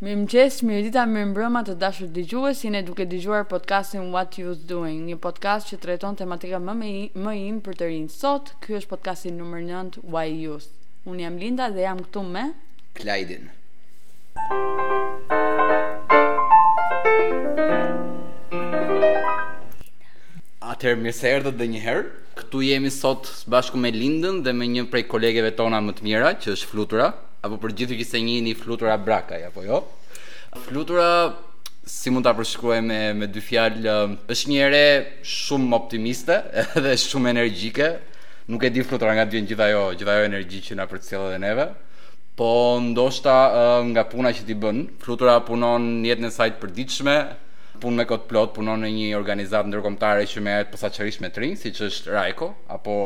Mirëmëngjes, Mirdita, mirëmbrëma të dashur dëgjues, jeni duke dëgjuar podcastin What Youth Doing, një podcast që trajton tematika më më in për të rinjtë. Sot, ky është podcasti numër 9 Why Youth. Unë jam Linda dhe jam këtu me Klajdin. Atëherë mirë se erdhët dhe njëherë. Këtu jemi sot bashku me Lindën dhe me një prej kolegeve tona më të mira, që është Flutura. Apo për gjithë që s'e njihni Flutura Brakaj, apo jo? Flutura, si mund ta përshkruaj me me dy fjalë, është njeri shumë optimiste dhe shumë energjike. Nuk e di flutura nga vjen gjithë ajo, gjithë ajo energji që na përcjell edhe neve. Po ndoshta nga puna që ti bën, flutura punon në jetën e saj të përditshme, punë me kohë të plotë, punon në një organizatë ndërkombëtare që merret posaçërisht me të rinj, siç është Rajko, apo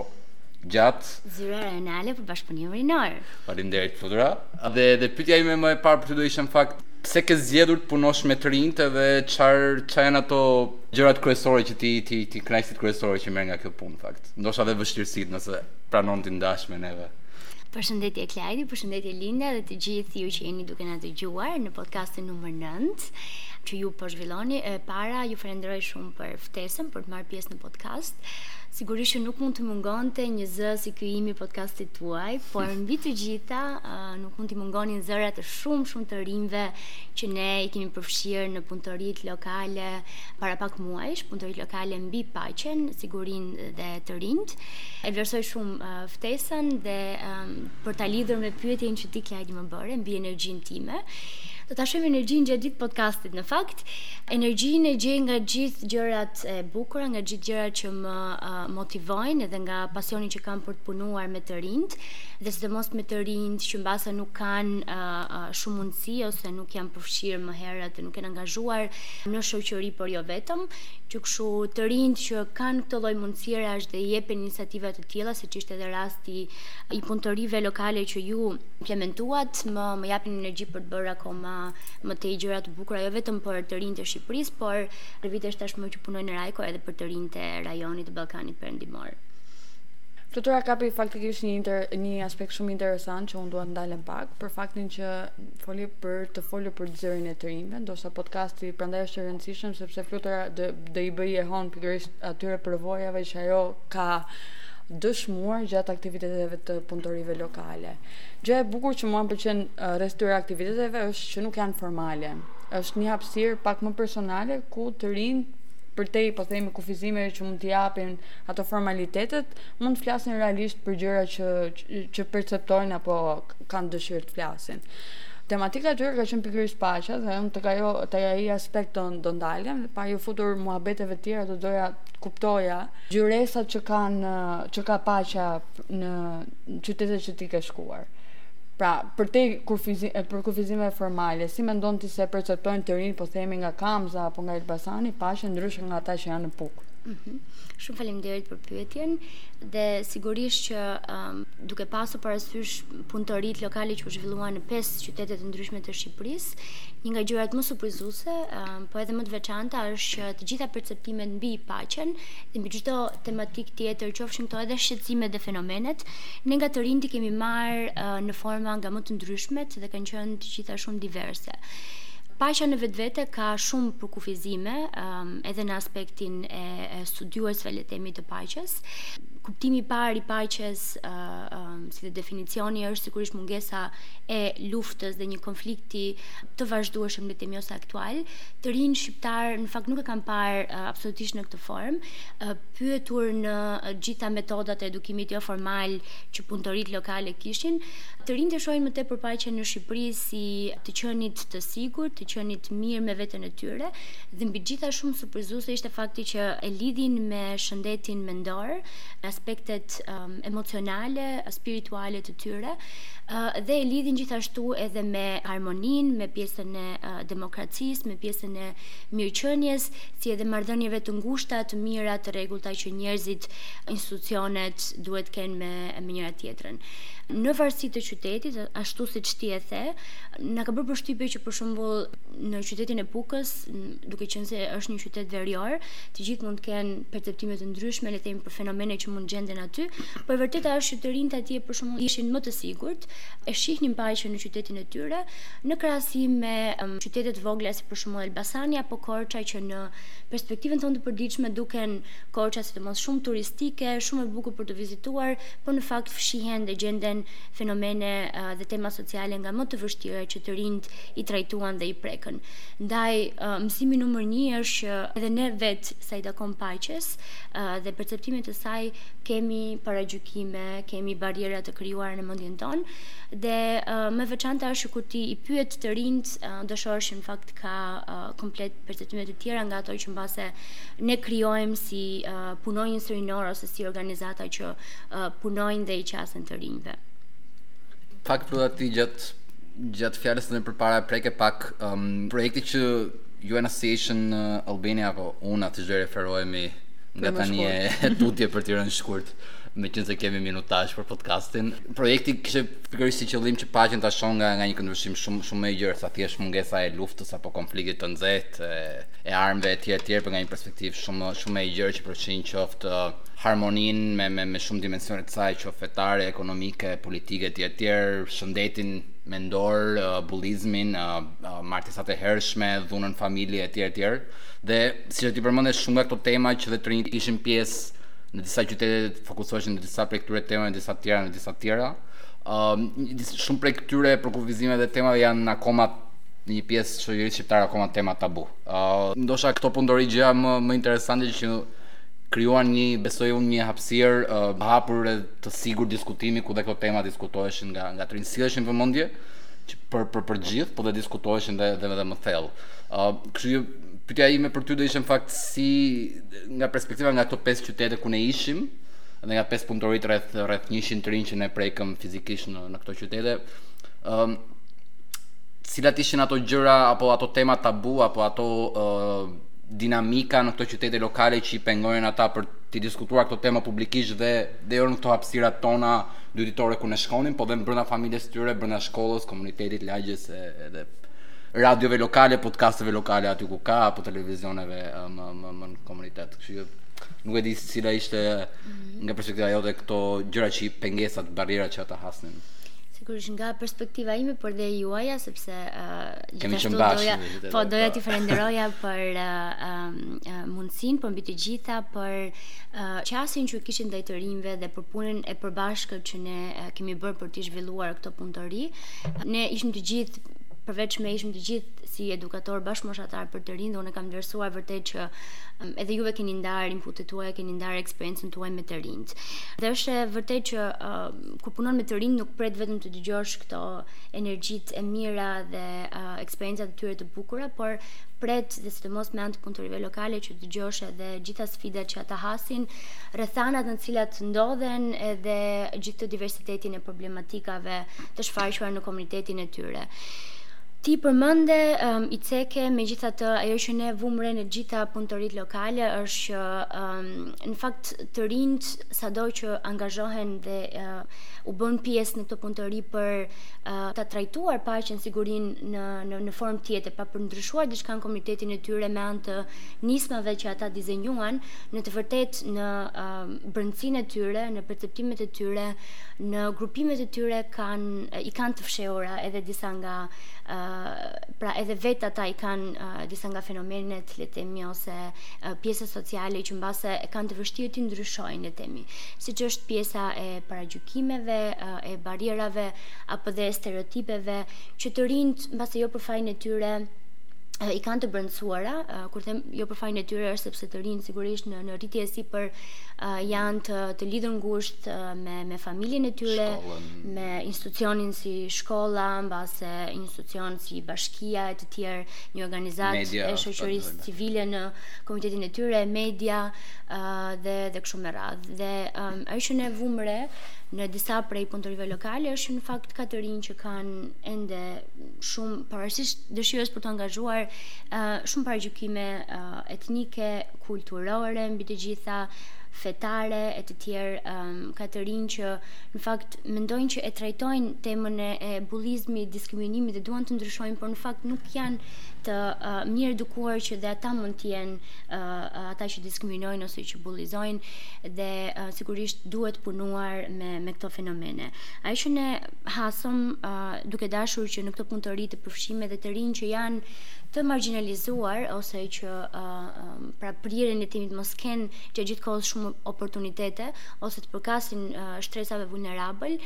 gjatë Zyra Rajonale për Bashkëpunimin Rinor. Faleminderit Flutura. Dhe dhe pyetja ime më e parë për ty do ishte në fakt pse ke zgjedhur të punosh me të rinjtë dhe çfarë çfarë janë ato gjërat kryesore që ti ti ti kënaqësitë kryesore që merr nga kjo punë në fakt. Ndoshta edhe vështirësitë nëse pranon t'i ndash me neve. Përshëndetje Klajdi, përshëndetje Linda dhe të gjithë ju që jeni duke na dëgjuar në podcastin numër 9 që ju po zhvilloni. E para ju falenderoj shumë për ftesën për të marrë pjesë në podcast. Sigurisht që nuk mund të mungonte një zë si ky imi podcastit tuaj, por mbi të gjitha nuk mund t'i mungonin zërat e shumë shumë të rinjve që ne i kemi përfshirë në punëtoritë lokale para pak muajsh, punëtoritë lokale mbi paqen, sigurinë dhe të rinjtë. E vlerësoj shumë ftesën dhe për ta lidhur me pyetjen që ti Klajdi më bëre mbi energjinë time. Do ta shohim energjinë gjatë gjithë podcastit në fakt. Energjinë e gjej nga gjithë gjërat e bukura, nga gjithë gjërat që më motivojnë edhe nga pasioni që kam për punuar me të rinjtë dhe sidomos me të rinjtë që mbase nuk kanë uh, shumë mundësi ose nuk janë përfshirë më herët dhe nuk janë angazhuar në shoqëri por jo vetëm që kështu të rinjtë që kanë këtë lloj mundësirash dhe u jepen iniciativa të tilla siç ishte edhe rasti i punëtorive lokale që ju implementuat më më japin energji për të bërë akoma më të gjëra të bukura jo vetëm për të rinjtë e Shqipërisë por prej vitesh tashmë që punoj në Rajko edhe për të rinjtë e rajonit të Ballkanit Perëndimor. Flutura kapi faktikisht një inter, një aspekt shumë interesant që unë dua të ndalem pak për faktin që foli për të folur për zërin e të rinjve, ndoshta podcasti prandaj është i rëndësishëm sepse Flutura do do i bëjë jehonë pikërisht atyre përvojave që ajo ka dëshmuar gjatë aktiviteteve të punëtorive lokale. Gjë e bukur që mua më pëlqen rreth këtyre aktiviteteve është që nuk janë formale. Është një hapësirë pak më personale ku të rinjtë përtej po themi kufizimeve që mund t'i japin ato formalitetet mund të flasin realisht për gjëra që që perceptojnë apo kanë dëshirë të flasin. Tematika e tyre ka qenë pikërisht paqja dhe unë tek ajo tek ai aspekt do do ndalem dhe pa ju futur muhabeteve të tjera do doja të kuptoja ngjyresat që kanë që ka paqja në qytetet që ti ke shkuar. Pra, përtej kufizim, përkufizimeve formale, si mendon ti se e perceptojnë të rinjtë, po themi nga Kamza apo nga Elbasani, paqen ndryshe nga ata që janë në Pukë? Mhm. Shumë faleminderit për pyetjen dhe sigurisht që um, duke pasur parasysh punëtoritë lokale që u zhvilluan në pesë qytete të ndryshme të Shqipërisë, një nga gjërat më surprizuese, um, po edhe më të veçanta është që të gjitha perceptimet mbi paqen dhe mbi çdo tematikë tjetër, qofshin këto edhe shqetësimet dhe fenomenet, ne nga të rinjtë kemi marrë uh, në forma nga më të ndryshmet dhe kanë qenë të gjitha shumë diverse. Paqja në vetvete ka shumë përkufizime, um, edhe në aspektin e studiuesve le të themi të paqes. Kuptimi i parë i paqes, ë uh, um, si dhe definicioni është sigurisht mungesa e luftës dhe një konflikti të vazhdueshëm le të themi ose aktual. Të rinjtë shqiptarë në fakt nuk e kanë parë uh, absolutisht në këtë formë, uh, pyetur në uh, gjitha metodat e edukimit jo formal që punëtoritë lokale kishin, të rinjtë shohin më tepër paqen në Shqipëri si të qenit të sigurt, të qenit mirë me veten e tyre Dhe mbi të gjitha shumë surprizuese ishte fakti që e lidhin me shëndetin mendor, me aspektet emocionale, spirituale të tyre dhe e lidhin gjithashtu edhe me harmoninë, me pjesën e demokracisë, me pjesën e mirëqenies, si edhe marrëdhënieve të ngushta, të mira, të rregullta që njerëzit, institucionet duhet të kenë me me njëra tjetrën. Në varësi të qytetit, ashtu siç ti e the, na ka bërë përshtypje që për shembull, në qytetin e Pukës, duke qenë se është një qytet verior, të gjithë mund të kenë perceptime të ndryshme, le të themi për fenomene që mund gjenden aty, por e vërteta është që të rinjtë atje për shembull ishin më të sigurt, e shihnin paqen në qytetin e tyre, në krahasim me um, qytete të vogla si për shembull Elbasani apo Korça që në perspektivën tonë të përditshme duken Korça sidomos shumë turistike, shumë e bukur për të vizituar, por në fakt fshihen dhe gjenden fenomene uh, dhe tema sociale nga më të vështirat që të rinjtë i trajtuan dhe i prekën. Ndaj, mësimi numër një është që edhe ne vetë sa i takon paqes dhe perceptimit të saj kemi paragjykime, kemi barriera të krijuara në mendjen tonë dhe më e veçanta është që kur ti i pyet të rinjtë do shohësh që në fakt ka komplet perceptime të tjera nga ato që mbase ne krijojmë si punonjës rinorë ose si organizata që punojnë dhe i qasen të rinjve. Pak për atë gjatë Gjatë fjalës më përpara preke pak um, projekti që UN Association uh, Albania apo UNA siç do i referohemi nga tani e tutje për t'i rënë shkurt meqë s'e kemi minutazh për podcastin. Projekti kishte pikërisht si qëllim që paqen ta shohë nga, nga një këndvështrim shumë, shumë më i gjerë, sa thjesht mungesa e luftës apo konfliktit të nxehtë, e, e armëve e tjerë e tjerë, por nga një perspektivë shumë, shumë më e gjerë që përfshin qoftë harmoninë me me me shumë dimensione të saj, qoftë fetare, ekonomike, politike etj etj, shëndetin mendor, bullizmin, martesat e hershme, dhunën në familje etj etj. Dhe siç e ti përmende shumë nga këto tema që dhe të rinjtë ishin pjesë në disa qytete fokusoheshin në disa prej këtyre temave, në disa të tjera, në disa të tjera. Ëm um, shumë prej këtyre përkufizimeve dhe temave janë akoma në një pjesë të shoqërisë shqiptare akoma tema tabu. Ëm uh, ndoshta këto punëtori gjëja më më interesante që krijuan një besoj unë një hapësirë të hapur e të sigurt diskutimi ku dhe këto tema diskutoheshin nga nga të rinjtë silleshin në vëmendje që për për për të gjithë, po dhe diskutoheshin dhe dhe, edhe më thellë. Ë, uh, kështu që pyetja ime për ty do ishte në fakt si nga perspektiva nga këto pesë qytete ku ne ishim dhe nga pesë punëtoritë rreth rreth 100 të rinj që ne prekëm fizikisht në në këto qytete. Ë, um, cilat ishin ato gjëra apo ato tema tabu apo ato ë uh, dinamika në këto qytete lokale që i pengojnë ata për t'i diskutuar këto tema publikisht dhe dhe jo në këto hapësirat tona dyditore ku ne shkonim, po dhe brenda familjes së tyre, brenda shkollës, komunitetit, lagjes edhe radiove lokale, podcasteve lokale aty ku ka apo televizioneve në në në komunitet. Kështu që nuk e di se cila ishte mhm. nga perspektiva jote këto gjëra që i pengesat, barrierat që ata hasnin. Sigurisht nga perspektiva ime, por dhe juaja sepse uh, Kemi qenë bashkë. Doja, po, po doja t'i falenderoja për uh, uh, mundësinë, për mbi të gjitha, për uh, qasjen që kishin ndaj të rinjve dhe për punën e përbashkët që ne uh, kemi bërë për të zhvilluar këtë punëtori. Ne ishim të gjithë përveçse ishim të gjithë si edukatorë bashkëmoshatarë për të rinj dhe unë kam vlerësuar vërtet që um, edhe juve keni ndarë inputet tuaja, keni ndarë eksperiencën tuaj me të rinjtë. Dhe është vërtet që uh, kur punon me të rinj nuk pret vetëm të dëgjosh këto energjitë e mira dhe uh, eksperiencat e tyre të bukura, por pret dhe sidomos me anë të punëtorive lokale të dëgjosh edhe gjitha sfidat që ata hasin, rrethanat në të cilat ndodhen edhe gjithë atë diversitetin e problematikave të shfaqura në komunitetin e tyre. Ti përmende um, i ceke, megjithatë ajo që ne vumë re në të gjitha punëtoritë lokale, është që um, në fakt të rinjtë, sado që angazhohen dhe uh, u bënë pjesë në këtë punëtori për uh, ta trajtuar paqen, sigurinë në në në formë tjetër, pra për ndryshuar diçka në komunitetin e tyre me anë të nismave që ata dizenjuan, në të vërtetë në uh, brendësinë e tyre, në perceptimet e tyre, në grupimet e tyre kanë i kanë të fshehura edhe disa nga uh, pra edhe vetë ata i kanë uh, disa nga fenomenet, le të themi ose uh, pjesët sociale që mbase e kanë të vështirë t'i ndryshojnë, le të themi. siç është pjesa e paragjykimeve, e barrierave apo dhe e stereotipeve që të rinjtë mbase jo për fajin e tyre i kanë të brendësuara, kur them jo për fajin e tyre është sepse të rinjtë sigurisht në në rritje e sipër janë të të lidhur ngushtë me me familjen e tyre, Shkollën. me institucionin si shkolla, mbase institucion si bashkia e të tjerë, një organizatë e shoqërisë civile në komunitetin e tyre, media, dhe dhe kështu me radhë. Dhe um, ajo që ne vumë re në disa prej punëtorive lokale është që në fakt ka të rinj që kanë ende shumë pavarësisht dëshirës për t'u angazhuar uh, shumë paragjykime uh, etnike, kulturore mbi të gjitha fetare e të tjerë um, ka të rinj që në fakt mendojnë që e trajtojnë temën e, e bullizmit, diskriminimit dhe duan të ndryshojnë, por në fakt nuk janë të uh, mirë edukuar që dhe ata mund të jenë ata që diskriminojnë ose që bullizojnë dhe uh, sigurisht duhet punuar me me këto fenomene. Ajo që ne hasëm uh, duke dashur që në këtë punëtori të përfshinim dhe të rinj që janë të marginalizuar ose që uh, um, pra priren le të themi të mos kenë që gjithë kohës shumë oportunitete ose t'u përkasin uh, shtresave vulnerabël,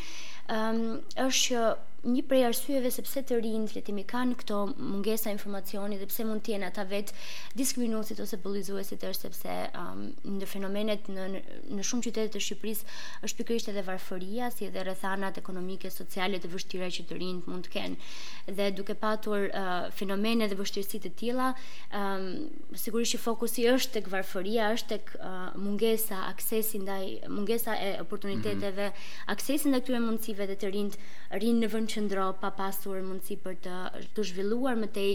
um, është që një prej arsyeve sepse të rinjtë le të themi kanë këto mungesa informacioni dhe pse mund të jenë ata vetë diskriminuesit ose bullizuesit është sepse um, ndër fenomenet në, në shumë qytete të Shqipërisë është pikërisht edhe varfëria, si edhe rrethanat ekonomike, sociale të vështira që të rinjtë mund të kenë. Dhe duke patur uh, fenomene dhe vështirësi të tilla, um, sigurisht që fokusi është tek varfëria, është tek uh, mungesa, aksesi ndaj mungesa e oportuniteteve, mm -hmm. aksesi ndaj këtyre mundësive dhe të rinjtë rrinë në vend qëndro pa pasur mundësi për t'u zhvilluar më tej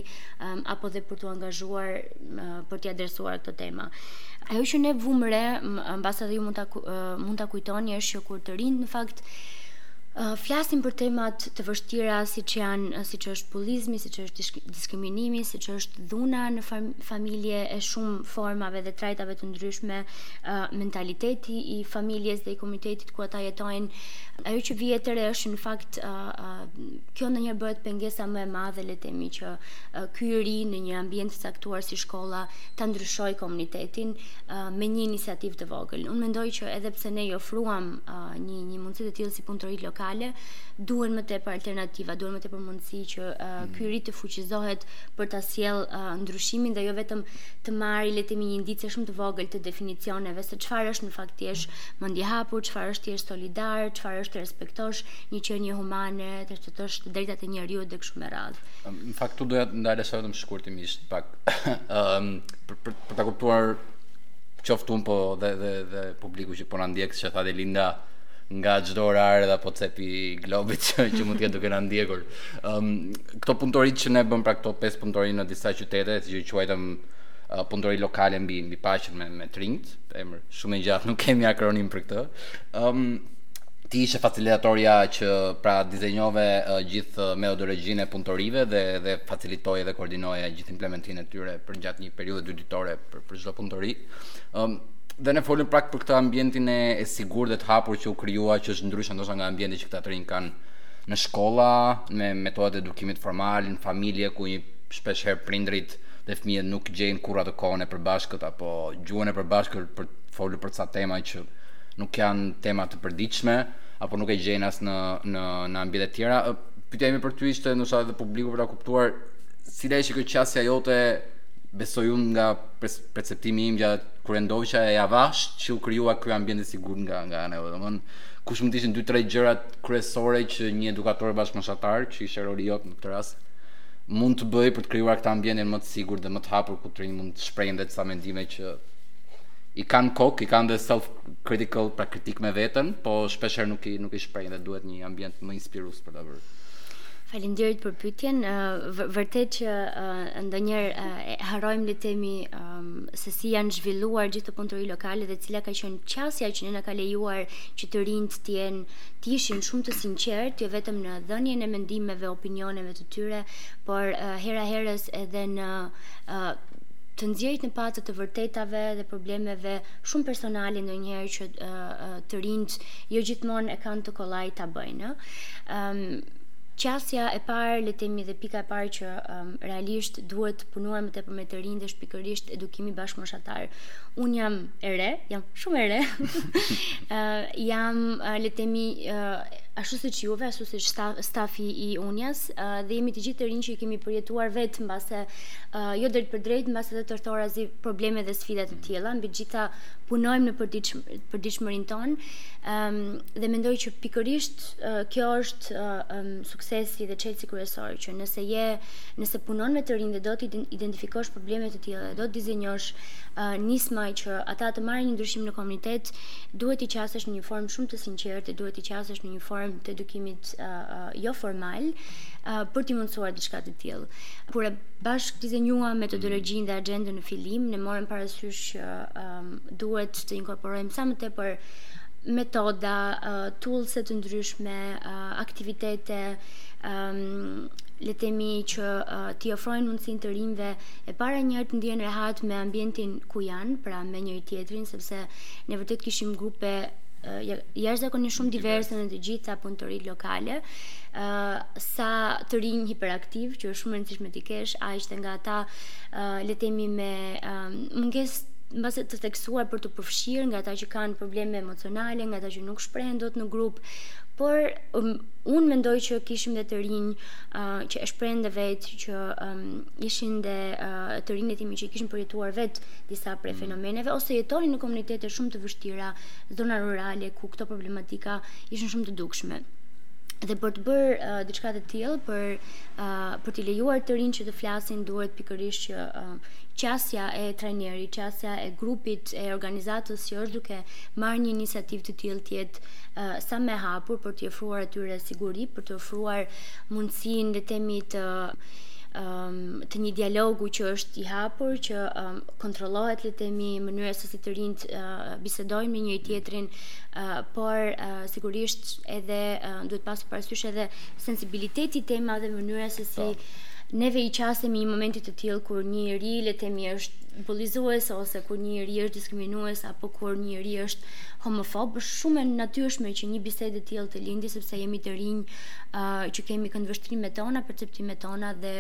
apo dhe për t'u angazhuar për të adresuar këto tema. Ajo që ne vumë re, mbase dhe ju mund ta mund ta kujtoni është që kur të rinjtë në fakt flasim për tema të vështira siç janë siç është bullizmi, siç është diskriminimi, siç është dhuna në familje e shumë formave dhe trajtave të ndryshme, mentaliteti i familjes dhe i komunitetit ku ata jetojnë, ajo që vihet re është në fakt Kjo ndonjëherë bëhet pengesa më e madhe, le të themi që ky i ri në një ambient të caktuar si shkolla ta ndryshojë komunitetin me një iniciativë të vogël. Unë mendoj që edhe pse ne i ofruam një një mundësi të tillë si punëtori lokale, duhen më tepër alternativa, duhen më tepër mundësi që mm. ky i ri të fuqizohet për ta sjellë ndryshimin dhe jo vetëm të marrë le të themi një indicie shumë të vogël të definicioneve se çfarë është në fakt të jesh mendjehapur, çfarë është të jesh solidar, çfarë është të respektosh një qenie humane, të respektosh të drejtat e njeriut dhe kështu me radhë. Në fakt këtu doja të ndalesha sa vetëm shkurtimisht pak. Ëm për, për, për ta kuptuar qoftë unë po dhe dhe dhe publiku që po na ndjek siç tha dhe Linda nga çdo orar edhe apo cep i globit që, që mund të jetë duke na ndjekur. Ëm këto punëtoritë që ne bëmë pra këto pesë punëtori në disa qytete, që i quajtëm punëtori lokale mbi mbi paqen me me të rinjtë, emër shumë i gjatë, nuk kemi akronim për këtë. Ëm um, Ti ishe facilitatorja që pra dizenjove gjithë metodologjinë e punëtorive dhe dhe facilitoje dhe koordinoje gjithë implementin e tyre përgjatë një periudhe dyditore për për çdo punëtori. Ëm dhe ne folëm pak për këtë ambientin e, e sigurt dhe të hapur që u krijua, që është ndryshe ndoshta nga ambienti që këta të rinj kanë në shkolla, me metodat e edukimit formal, në familje ku një shpeshherë prindërit dhe fëmijët nuk gjejnë kurrë atë kohën e përbashkët apo gjuhën e përbashkët për të folur për ca tema që nuk janë tema të përditshme apo nuk e gjejnë as në në ambiente të tjera. Pyetja ime për ty ishte ndoshta edhe publiku për ta kuptuar cila ishte kjo qasja jote besoj unë nga perceptimi im gjatë kur e ndoqa e avash që u krijua ky ambient i sigurt nga nga ana jote. Domthon kush mund të ishin dy tre gjërat kryesore që një edukator bashkëmoshatar që ishte roli jot në këtë rast mund të bëjë për të krijuar këtë ambientin më të sigurt dhe më të hapur ku të rinjtë mund të shprehin dhe ca mendime që I kanë kokë, i kanë dhe self critical, pra kritik me veten, po shpeshherë nuk i nuk i shprehin dhe duhet një ambient më inspirues për ta bërë. Faleminderit për pyetjen. Vërtet që ndonjëherë harrojmë le të themi se si janë zhvilluar gjithë këto punëtori lokale dhe cila ka qenë qasja që ne na ka lejuar që të rinjtë të jenë të ishin shumë të sinqertë, jo vetëm në dhënien e mendimeve, opinioneve të tyre, por hera-herës edhe në të nxjerrit në pah të të vërtetave dhe problemeve shumë personale ndonjëherë që të rinjtë jo gjithmonë e kanë të kollaj ta bëjnë. Ëm qasja e parë, le të themi dhe pika e parë që um, realisht duhet punuar më tepër me të rinjtë është pikërisht edukimi bashkëmoshatar. Unë jam e re, jam shumë e re. Ë uh, jam uh, le të themi uh, ashtu siç juve, ashtu siç stafi i Unjas, uh, dhe jemi të gjithë të rinj që i kemi përjetuar vetë mbase jo drejtpërdrejt, mbase edhe tërthorazi probleme dhe sfida të tilla, mbi të gjitha punojmë në përditshmërinë tonë. Um dhe mendoj që pikërisht kjo është suksesi dhe çelësi kryesor që nëse je, nëse punon me të rinj dhe do të identifikosh probleme të tilla dhe do të dizenjosh nisma që ata të marrin një ndryshim në komunitet, duhet të qasesh në një formë shumë të sinqertë dhe duhet të qasesh në një formë të edukimit jo formal për të mundësuar diçka të tillë. Kur e bashkëdizenjuam metodologjinë dhe agjendën në fillim, ne morëm parasysh që um, duhet të inkorporojmë sa më tepër metoda, uh, tools të ndryshme, uh, aktivitete, um, le të themi që uh, t'i ofrojnë mundësinë të rinjve e para njëherë të ndihen rehat me ambientin ku janë, pra me njëri tjetrin, sepse ne vërtet kishim grupe uh, jashtëzakonisht shumë diverse në të gjitha punëtoritë lokale. Uh, Sa të rinj hiperaktivë, që është shumë e rëndësishme t'i kesh, aq edhe nga ata, le të themi me mungesë mbase të theksuar për t'u përfshirë nga ata që kanë probleme emocionale, nga ata që nuk shprehen dot në grup, por um, unë mendoj që kishim dhe të rinj uh, që e shprehen dhe vetë që um, ishin dhe uh, të rinj le të themi që i kishin përjetuar vetë disa prej mm. fenomeneve ose jetonin në komunitete shumë të vështira, zona rurale ku këto problematika ishin shumë të dukshme. Dhe për të bërë uh, diçka të tillë, për uh, për t'i lejuar të rinjtë që të flasin, duhet pikërisht që uh, qasja e trajnerit, qasja e grupit, e organizatës që është duke marrë një iniciativë të tillë të jetë uh, sa më e hapur për t'i ofruar atyre siguri, për të ofruar mundësinë le të themi të um, të një dialogu që është i hapur, që um, kontrollohet le të themi mënyra se si të rinjtë uh, bisedojnë me njëri tjetrin, por sigurisht edhe duhet pasur parasysh edhe sensibiliteti i temave dhe mënyra se si po. neve i qasemi një momenti të tillë kur një i ri le të themi është bullizues ose kur një i ri është diskriminues apo kur një i ri është homofob, është shumë e natyrshme që një bisedë e tillë të lindi sepse jemi të rinj uh, që kemi këndvështrimet tona, perceptimet tona dhe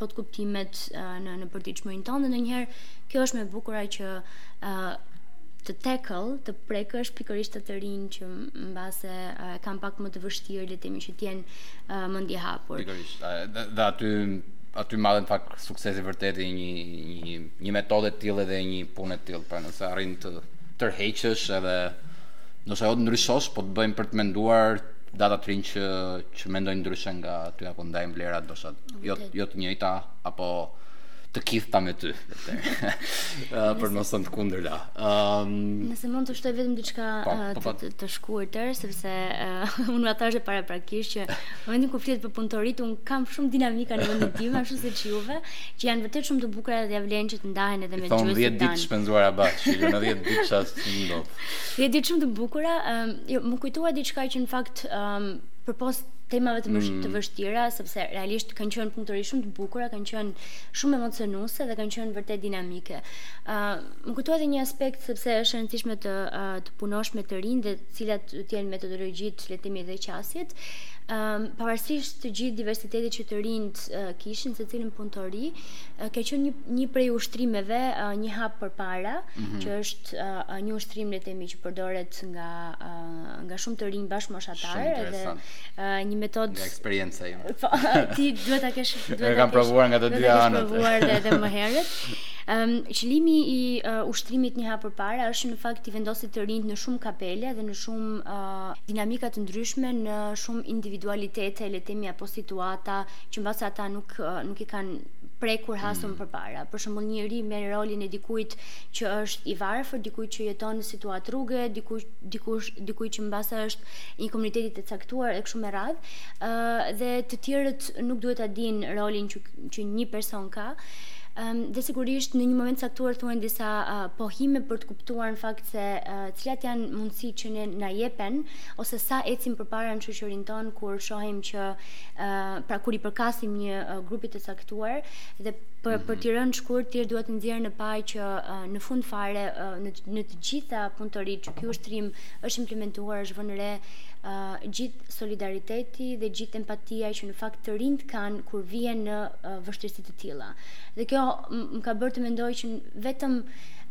botëkuptimet uh, në në përditshmërinë tonë dhe ndonjëherë kjo është më e bukura që uh, të tackle, të prekësh pikërisht ata të rinj që mbase e kanë pak më të vështirë le të themi që të jenë uh, mendje hapur. Pikërisht. Dhe, dhe aty aty matet në fakt suksesi vërtet i një një një metode të tillë dhe një pune të tillë, pra nëse arrin të tërheqësh edhe ndoshta jo të ndryshosh, po të bësh për të menduar ata të rinj që që mendojnë ndryshe nga ty apo ndajnë vlera ndoshta jo jo të njëjta apo të gjitha me ty. për mos të kundër la. Ëm Nëse mund të shtoj vetëm diçka po, po, po. të, të shkurtër sepse uh, unë nga tash e prapa praktikisht që momentin kur flitet për punëtoritë unë kam shumë dinamika në mendjen time ashtu siç juve që janë vërtet shumë të bukura dhe ia vlen që të ndahen edhe me gjithë. 10 ditë shpenzuara bashkë, që në 10 ditë ça s'ndodh. 10 ditë shumë të bukura, um, jo, m'u kujtua diçka që në fakt um, përpos temave të, mm. të vështira, sepse realisht kanë qenë punëtori shumë të bukura, kanë qenë shumë emocionuese dhe kanë qenë vërtet dinamike. Ë uh, më kujtohet edhe një aspekt sepse është e rëndësishme të uh, të punosh me të rinj dhe cilat të jenë metodologjitë, le të themi dhe qasjet. Ë uh, pavarësisht të gjithë diversitetit që të rinjtë uh, kishin në secilën punëtori, uh, ka qenë një një prej ushtrimeve, uh, një hap përpara, mm -hmm. që është uh, një ushtrim le të themi që përdoret nga uh, nga shumë të rinj bashkëmoshatarë dhe Uh, një metodë nga eksperienca ime. Po, ti duhet ta kesh, duhet ta kesh. Kam provuar nga të dyja anët. Kam provuar edhe edhe më herët. Um, qëllimi i uh, ushtrimit një hap përpara është në fakt t'i vendosë të rinjtë në shumë kapele dhe në shumë uh, dinamika të ndryshme, në shumë individualitete, le të themi apo situata që mbase ata nuk uh, nuk i kanë prekur hasur mm. përpara. Për shembull, njëri merr rolin e dikujt që është i varfër, dikujt që jeton në situatë rruge, dikujt dikush dikujt që mbase është një komuniteti të caktuar e kështu me radhë, ë dhe të tjerët nuk duhet ta dinë rolin që që një person ka. Um, dhe sigurisht në një moment të caktuar thuhen disa uh, pohime për të kuptuar në fakt se uh, cilat janë mundësitë që ne na jepen ose sa ecim përpara në shoqërinë tonë kur shohim që uh, pra kur i përkasim një uh, grupi të caktuar dhe për për mhm. t'i rënë shkurt thjesht dua të nxjerr në pah që në fund fare në, në të gjitha punëtoritë që ky ushtrim është implementuar, është vënë re gjithë solidariteti dhe gjithë empatia që në fakt të rinjtë kanë kur vihen në vështirësi të tilla. Dhe kjo më ka bërë të mendoj që vetëm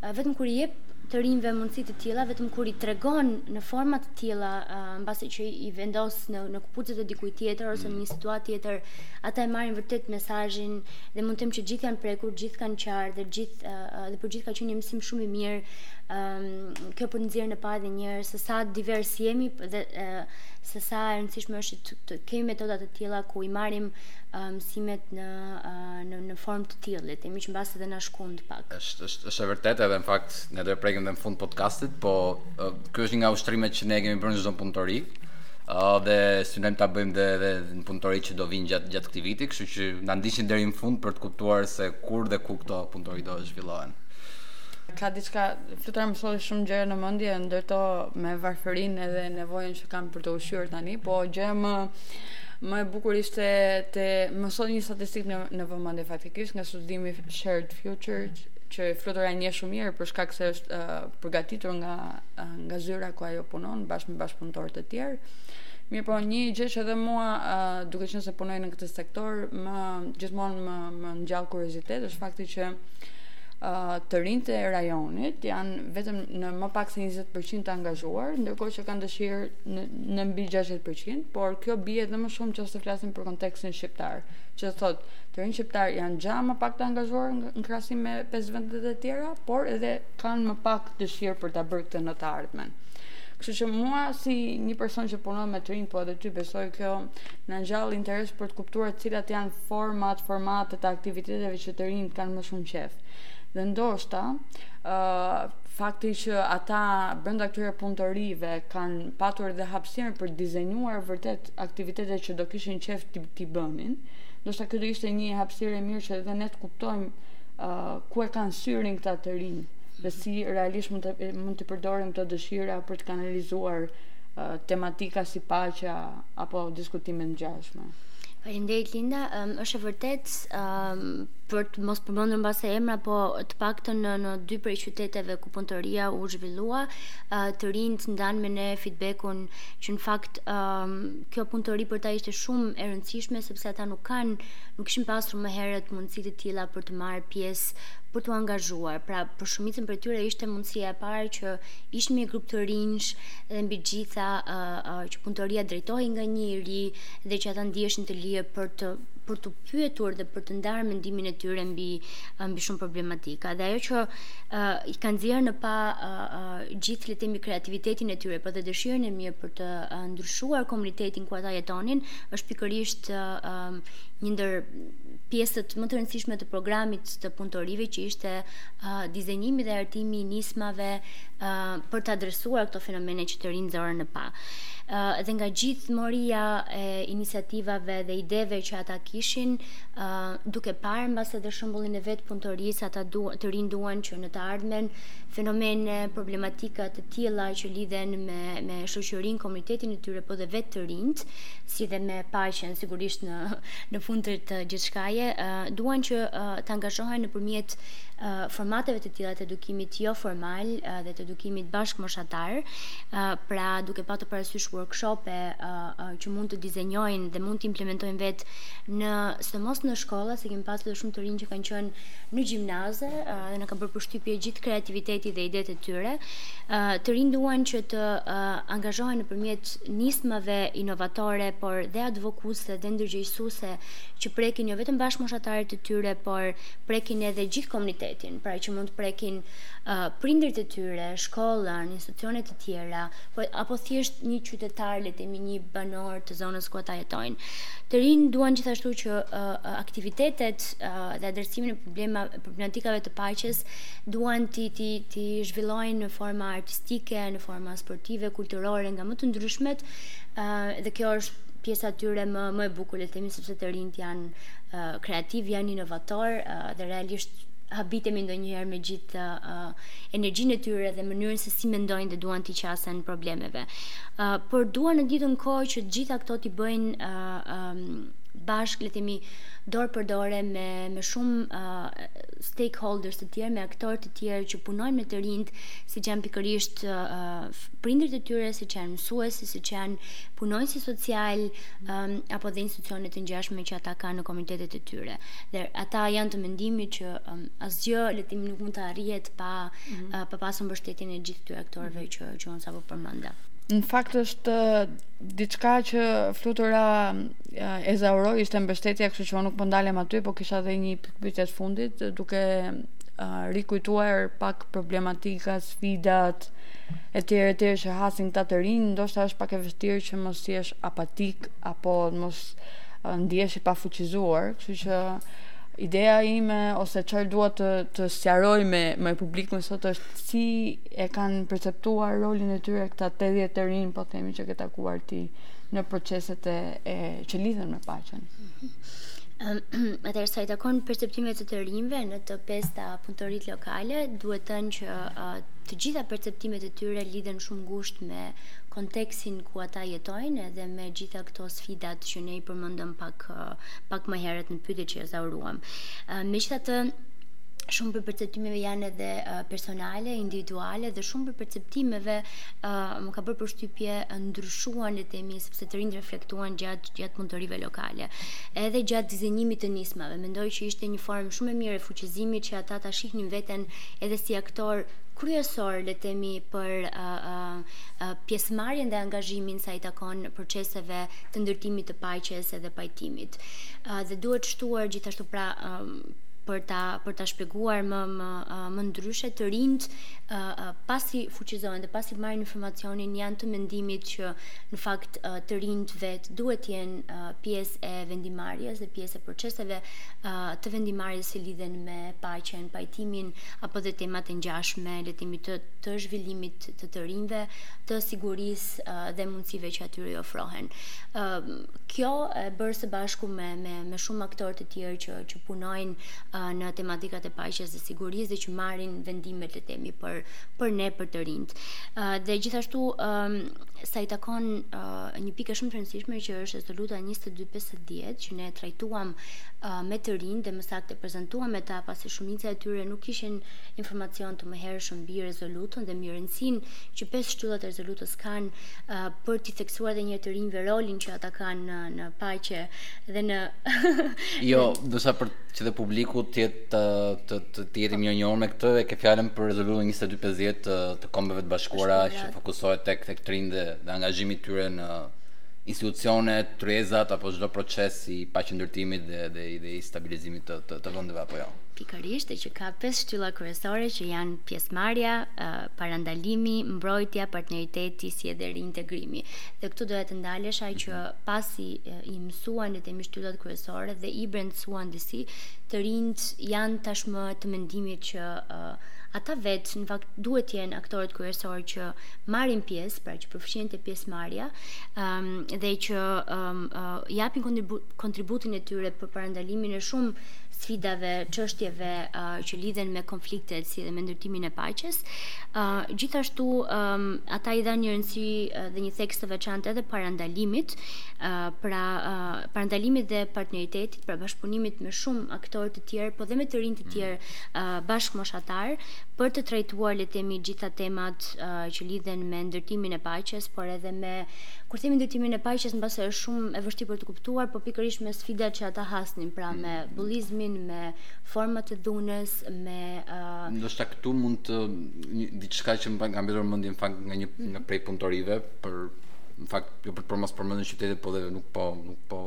vetëm kur i jep të rinjve mundësi të tilla, vetëm kur i tregon në forma të tilla, mbase që i vendos në në këpucët e dikujt tjetër ose në një situatë tjetër, ata e marrin vërtet mesazhin dhe mund të them që gjithë janë prekur, gjithë kanë qarë dhe gjithë dhe për gjithë ka qenë një mësim shumë i mirë kjo për të nxjerrë në pah edhe një herë se sa diversë jemi dhe se sa e rëndësishme është të, të kemi metoda të tilla ku i marrim mësimet në në në formë të tillë, le të themi që mbase edhe na shkund pak. Është është është e vërtetë edhe në fakt ne do e prekim edhe në fund të podcastit, po ky është një nga ushtrimet që ne kemi bërë në çdo punëtori. Uh, dhe synojmë ta bëjmë dhe, dhe në punëtori që do vijnë gjatë gjatë këtij viti, kështu që na ndiqni deri në fund për të kuptuar se kur dhe ku këto punëtori do zhvillohen. Ka diçka, Flutura më solli shumë gjëra në mendje, ndër to me varfërinë edhe nevojën që kam për t'u ushqyer tani, po gjëja më më e bukur ishte që më solli një statistikë në, në vëmendje faktikisht nga studimi Shared Future që Flutura e njeh shumë mirë për shkak se është uh, përgatitur nga uh, nga zyra ku ajo punon bashkë me bashkëpunëtorë të tjerë. Mirëpo, një gjë që edhe mua, uh, duke qenë se punoj në këtë sektor, më gjithmonë më, më ngjall kuriozitet, është fakti që të rinjtë e rajonit janë vetëm në më pak se 20% të angazhuar, ndërkohë që kanë dëshirë në, në mbi 60%, por kjo bie edhe më shumë qoftë se flasim për kontekstin shqiptar, që thotë, të rinjtë shqiptarë janë gja më pak të angazhuar në krahasim me 5 vendet e tjera, por edhe kanë më pak dëshirë për ta bërë këtë në të ardhmen. Kështu që mua si një person që punon me të rinjtë, po edhe ty besoj kjo na ngjall interes për të kuptuar cilat janë format, formatet e aktiviteteve që të rinjtë kanë më shumë qejf. Dhe ndoshta, fakti që ata brenda këtyre punëtorive kanë patur dhe hapësirën për të dizenjuar vërtet aktivitete që do kishin qejf të t'i bënin, ndoshta kjo do ishte një hapësirë e mirë që edhe ne të kuptojmë uh, ku e kanë syrin këta të rinj dhe si realisht mund të mund t'i përdorim këto dëshira për të kanalizuar uh, tematika si paqja apo diskutime të ngjashme. Faleminderit Linda, është e vërtetë për të mos përmendur mbase emra, po të paktën në në dy prej qyteteve ku punëtoria u zhvillua, të rinjtë ndanë me ne feedbackun që në fakt kjo punëtori për ta ishte shumë e rëndësishme sepse ata nuk kanë nuk kishin pasur më herët mundësi të tilla për të marrë pjesë për t'u angazhuar. Pra, për shumicën prej tyre ishte mundësia e parë që ishin me një grup të rinjsh dhe mbi të gjitha uh, uh, që punëtoria drejtohej nga një i ri dhe që ata ndiheshin të lirë për të për të pyetur dhe për të ndarë mendimin e tyre mbi mbi shumë problematika. Dhe ajo që uh, i ka nxjerrë në pah uh, uh, gjithë le të themi kreativitetin e tyre, por dhe dëshirën e mirë për të uh, ndryshuar komunitetin ku ata jetonin, është pikërisht uh, um, një ndër pjesët më të rëndësishme të programit të punëtorive që ishte uh, dizenjimi dhe hartimi i nismave uh, për të adresuar këto fenomene që të rinjtë nxorën në pah. dhe nga gjithë moria e iniciativave dhe ideve që ata kishin, duke parë mbase dhe shembullin e vetë punëtorisë, ata të rinj duan që në të ardhmen fenomene, problematika të tilla që lidhen me, me shoqërinë, komunitetin e tyre, po dhe vetë të rinjtë, si dhe me paqen, sigurisht në, në fund të, të gjithçkaje, duan që të angazhohen nëpërmjet formateve të tilla të edukimit joformal dhe të edukimit bashkëmoshatar, pra duke patur parasysh workshope që mund të dizenjojnë dhe mund të implementojnë vetë në, sidomos në shkolla, se kemi pasur dhe shumë të rinj që kanë qenë në gjimnaze dhe na ka bërë përshtypje gjithë kreativiteti dhe idetë e tyre. Të rinjtë duan që të angazhohen nëpërmjet nismave inovatore, por dhe advokuese dhe ndërgjegjësuese që prekin jo vetëm bashkëmoshatarët e tyre, por prekin edhe gjithë komunitetin, pra që mund të prekin prindërit e tyre, shkollën, institucione të tjera, po, apo thjesht një qytetar, le të themi një banor të zonës ku ata jetojnë. Të rinjtë duan gjithashtu që uh, aktivitetet uh, dhe adresimin e problema, problematikave të paqes duan t'i t'i t'i zhvillojnë në forma artistike, në forma sportive, kulturore nga më të ndryshmet, uh, dhe kjo është pjesa e tyre më më e bukur le të themi sepse të rinjtë janë uh, kreativë, janë inovatorë uh, dhe realisht habitemi ndonjëherë me gjithë uh, energjinë e tyre dhe mënyrën se si mendojnë dhe duan t'i qasen problemeve. Ë uh, por duan në të njëjtën kohë që të gjitha këto t'i bëjnë ë uh, um, bashkë, le të themi, dorë për dorë me me shumë uh, stakeholders të tjerë, me aktorë të tjerë që punojnë me të rinjtë, siç janë pikërisht uh, prindërit e tyre, siç janë mësuesit, siç janë punonjësit socialë um, apo dhe institucione të ngjashme që ata kanë në komunitetet e tyre. Dhe ata janë të mendimit që Asgjë le të themi nuk mund të arrihet pa pa pasur mbështetjen e gjithë këtyre aktorëve mhm. që që unë sapo përmenda. Në fakt është diçka që Flutura e ezauroi ishte mbështetja, kështu që unë nuk po ndalem aty, po kisha edhe një pyetje të fundit duke rikujtuar pak problematikat, sfidat e tjera e tjera që hasin këta të rinj, ndoshta është pak e vështirë që mos jesh apatik apo mos ndihesh i pafuqizuar, kështu që Ideja ime ose çfarë dua të të sqaroj me me publikun sot është si e kanë perceptuar rolin e tyre këta 80 të rinj, po themi që ke takuar ti në proceset e, e që lidhen me paqen. Atëherë sa i takon perceptimeve të të rinjve në të pesta punëtoritë lokale, duhet thënë që uh, të gjitha perceptimet e tyre lidhen shumë ngushtë me kontekstin ku ata jetojnë edhe me gjitha këto sfidat që ne i përmendëm pak pak më herët në pyetjet që ezauruam. Megjithatë, shumë prej perceptimeve janë edhe personale, individuale dhe shumë prej perceptimeve më ka bërë përshtypje ndryshuan le të themi sepse të rinjtë reflektuan gjatë gjatë punëtorive lokale. Edhe gjatë dizenjimit të nismave, mendoj që ishte një formë shumë e mirë e fuqizimit që ata ta shihnin veten edhe si aktorë kryesorë le të themi për uh, uh, pjesëmarrjen dhe angazhimin sa i takon proceseve të ndërtimit të paqes edhe pajtimit. Dhe duhet shtuar gjithashtu pra për ta për ta shpjeguar më më më ndryshe të rinjt pasi fuqizohen dhe pasi marrin informacionin janë të mendimit që në fakt të rinjt vet duhet të jenë pjesë e vendimmarrjes dhe pjesë e proceseve të vendimmarrjes që lidhen me paqen, pajtimin apo dhe temat e ngjashme, le të të zhvillimit të të rinjve, të sigurisë dhe mundësive që atyre u ofrohen. Kjo e bërë së bashku me, me, me shumë aktorë të tjerë që, që punojnë në tematikat e paqes dhe sigurisë dhe që marrin vendimet le të themi për, për ne, për të rinjt. Dhe gjithashtu, sa i takon një pike shumë të rëndësishme që është rezoluta 2250 që ne trajtuam me të rinjt dhe më saktë prezantuam me ta pasi shumica e tyre nuk kishin informacion të mëhershëm mbi rezolutën dhe rëndësinë që pesë shtyllat e rezolutës kanë për t'i theksuar edhe një herë të rinjve rolin që ata kanë në në paqe dhe në Jo, po sa për që dhe publiku të jetë të të të jetë më i njohur me këtë e ke fjalën për rezolutën 2250 të, të kombeve të bashkuara që fokusohet tek tek të rinjtë dhe, dhe angazhimi i tyre në institucionet, tryezat apo çdo proces i paqendërtimit dhe dhe i dhe i stabilizimit të të, të vendeve apo jo. Pikërisht që ka pesë shtylla kryesore që janë pjesëmarrja, parandalimi, mbrojtja, partneriteti si edhe riintegrimi. Dhe këtu doja të ndalesha që mhm. pasi i mësuan le të themi shtyllat kryesore dhe i brendësuan disi, të rinjt janë tashmë të mendimit që uh, ata vetë në fakt duhet të jenë aktorët kryesorë që marrin pjesë, pra që përfshihen te pjesëmarrja, ëm ehm, um, dhe që ëm ehm, um, uh, japin kontributin e tyre për parandalimin e shumë sfidave, çështjeve që lidhen me konfliktet si dhe me ndërtimin e paqes. Gjithashtu, ata i dhanë një rëndësi dhe një theks të veçantë edhe parandalimit, pra parandalimit dhe partneritetit, pra bashkëpunimit me shumë aktorë të tjerë, po dhe me të rinj të tjerë mm. bashkëmoshatar, për të trajtuar le të themi gjitha temat që lidhen me ndërtimin e paqes, por edhe me kur themi ndërtimin e paqes, mbase është shumë e vështirë për të kuptuar, po pikërisht me sfidat që ata has pra me mm. bullizmin, me format e dhunës, me ë uh... ndoshta këtu mund të diçka që më ka mbetur në mendje në fakt nga një nga mhm. prej punëtorive për në fakt jo për të mos përmendur qytetet po dhe nuk po nuk po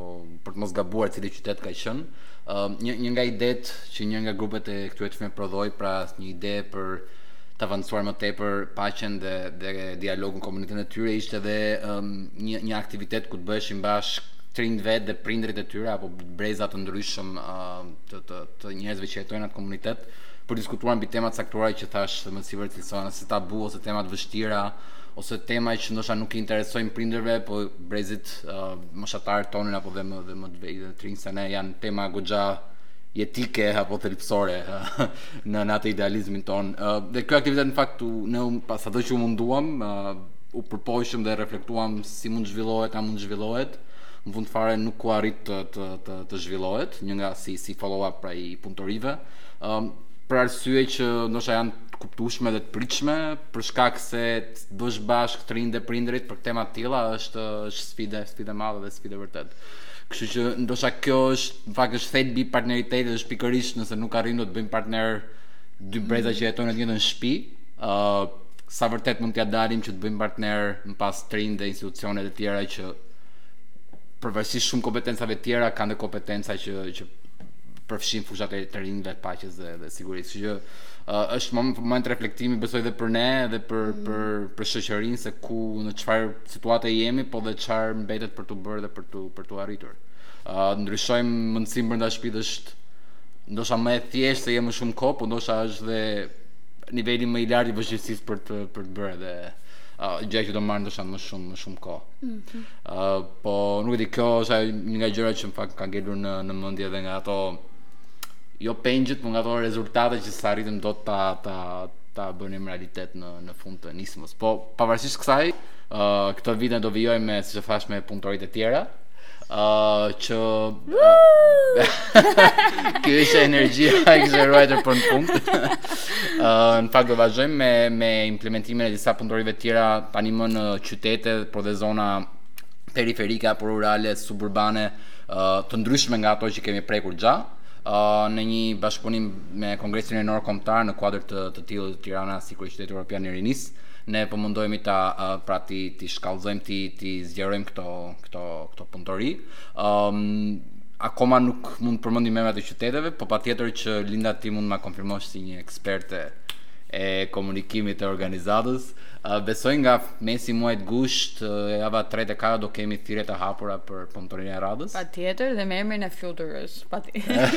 për të mos gabuar cili qytet ka qenë ë uh, një një nga idetë që një nga grupet e këtyre të rinjve prodhoi pra një ide për të avancuar më tepër paqen dhe dhe dialogun në komunitetin e tyre ishte edhe um, një një aktivitet ku të bëheshin bashkë të rinjtë vetë dhe prindërit e tyre apo breza të ndryshëm të të njerëzve që jetojnë në atë komunitet për të diskutuar mbi tema të caktuara që thash më sipër cilësohen si tabu ose tema të vështira ose tema që ndoshta nuk i interesojnë prindërve, po brezit uh, moshatarëve tonë apo dhe më dhe më të vëllë të rinjtë se ne janë tema goxha jetike apo thelbësore në në atë idealizmin tonë. Uh, dhe ky aktivitet në fakt u ne um, pas ato që u munduam, uh, u përpoqëm dhe reflektuam Si mund të zhvillohet, a mund të zhvillohet? Në fund fare nuk u arrit të të të, të zhvillohet, një nga si si follow up pra i punëtorive. Ëm um, për arsye që ndoshta janë të kuptueshme dhe të pritshme, për shkak se të bësh bashkë të rinjtë dhe prindërit për tema të tilla është është sfidë, sfidë e madhe dhe sfidë e vërtetë. Kështu që ndoshta kjo është, në fakt është thelbi i partneritetit, është pikërisht nëse nuk arrijmë dot të bëjmë partner dy breza mm. që jetojnë në të njëjtën shtëpi, ë uh, sa vërtet mund t'ia dalim që të bëjmë partner më pas të rinjtë dhe institucionet e tjera që përveç shumë kompetencave të tjera kanë dhe kompetenca që që përfshijnë fushat e të rinjve të paqes dhe dhe sigurisë. Kështu që uh, është moment moment reflektimi besoj dhe për ne dhe për mm. për për shoqërinë se ku në çfarë situate jemi, po dhe çfarë mbetet për të bërë dhe për të për të arritur. Ë uh, të ndryshojmë mendësinë brenda shtëpisë është ndoshta më e thjeshtë se jemi shumë kohë, po ndoshta është dhe niveli më i lartë i vështirësisë për të për të bërë dhe Uh, gjë që do marrë ndoshta më shumë më shumë kohë. Ëh, mm -hmm. uh, po nuk e di kjo është ajo një nga gjërat që më në fakt ka ngelur në në mendje dhe nga ato jo pengjet, por nga ato rezultate që s'arritëm dot ta ta ta bënim realitet në në fund të nismës. Po pavarësisht kësaj, uh, këtë vit do vijojmë me siç e thash me punëtoritë e tjera, Uh, që Kjo ishte energjia e kishte ruajtur për në fund uh, Në fakt do vazhdojmë me, me implementimin e disa punëtorive të tjera Tani më në qytete, por dhe zona periferike apo rurale, suburbane uh, Të ndryshme nga ato që kemi prekur gja uh, Në një bashkëpunim me Kongresin Rinor Kombëtar Në kuadër të, të titullit Tirana si kryeqytet Europian i rinisë Ne po mundohemi ta uh, pra t'i, t'i shkallëzojmë, t'i, t'i zgjerojmë këto këto këto punëtori. Ëm um, akoma nuk mund të përmendim emrat e qyteteve, por patjetër që Linda ti mund të ma konfirmosh si një eksperte e komunikimit të organizatës. Uh, besoj nga mesi i muajit gusht, uh, java 3 e 4 do kemi thirrje të hapura për punëtorinë e radhës. Patjetër dhe me emrin e fluturës. Patjetër.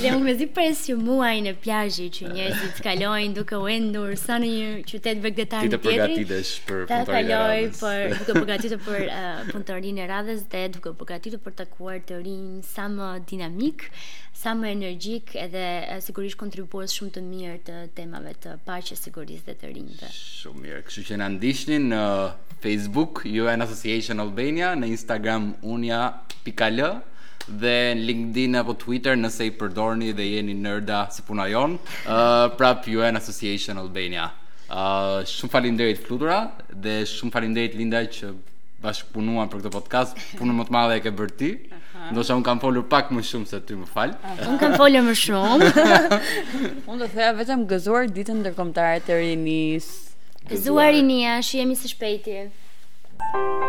Dhe unë mezi pres që muajin e plazhit që njerëzit kalojnë duke u endur sa në një qytet bregdetar tjetër. Ti të përgatitesh për punëtorinë e radhës. Për duke u përgatitur për uh, punëtorinë e radhës dhe duke u përgatitur për takuar të rinj sa më dinamik, sa më energjik edhe uh, sigurisht kontribues shumë të mirë të temave të paqes, sigurisë dhe të rinjve. Shumë mirë. Kështu që na ndiqni në Facebook UN Association Albania, në Instagram una pikë al dhe në LinkedIn apo Twitter nëse i përdorni dhe jeni nerda puna jonë, uh, prap UN Association Albania. Uh, shumë faleminderit Flutura dhe shumë faleminderit Linda që bashkëpunuan për këtë podcast. Punën më të madhe e ke bërë ti. Unë kam folur pak më shumë se ty, më fal. Unë kam folur më shumë. Unë do të thoja vetëm gëzuar ditën ndërkombëtare të rinisë. Gëzuar rinia, shihemi së shpejti. Thank you.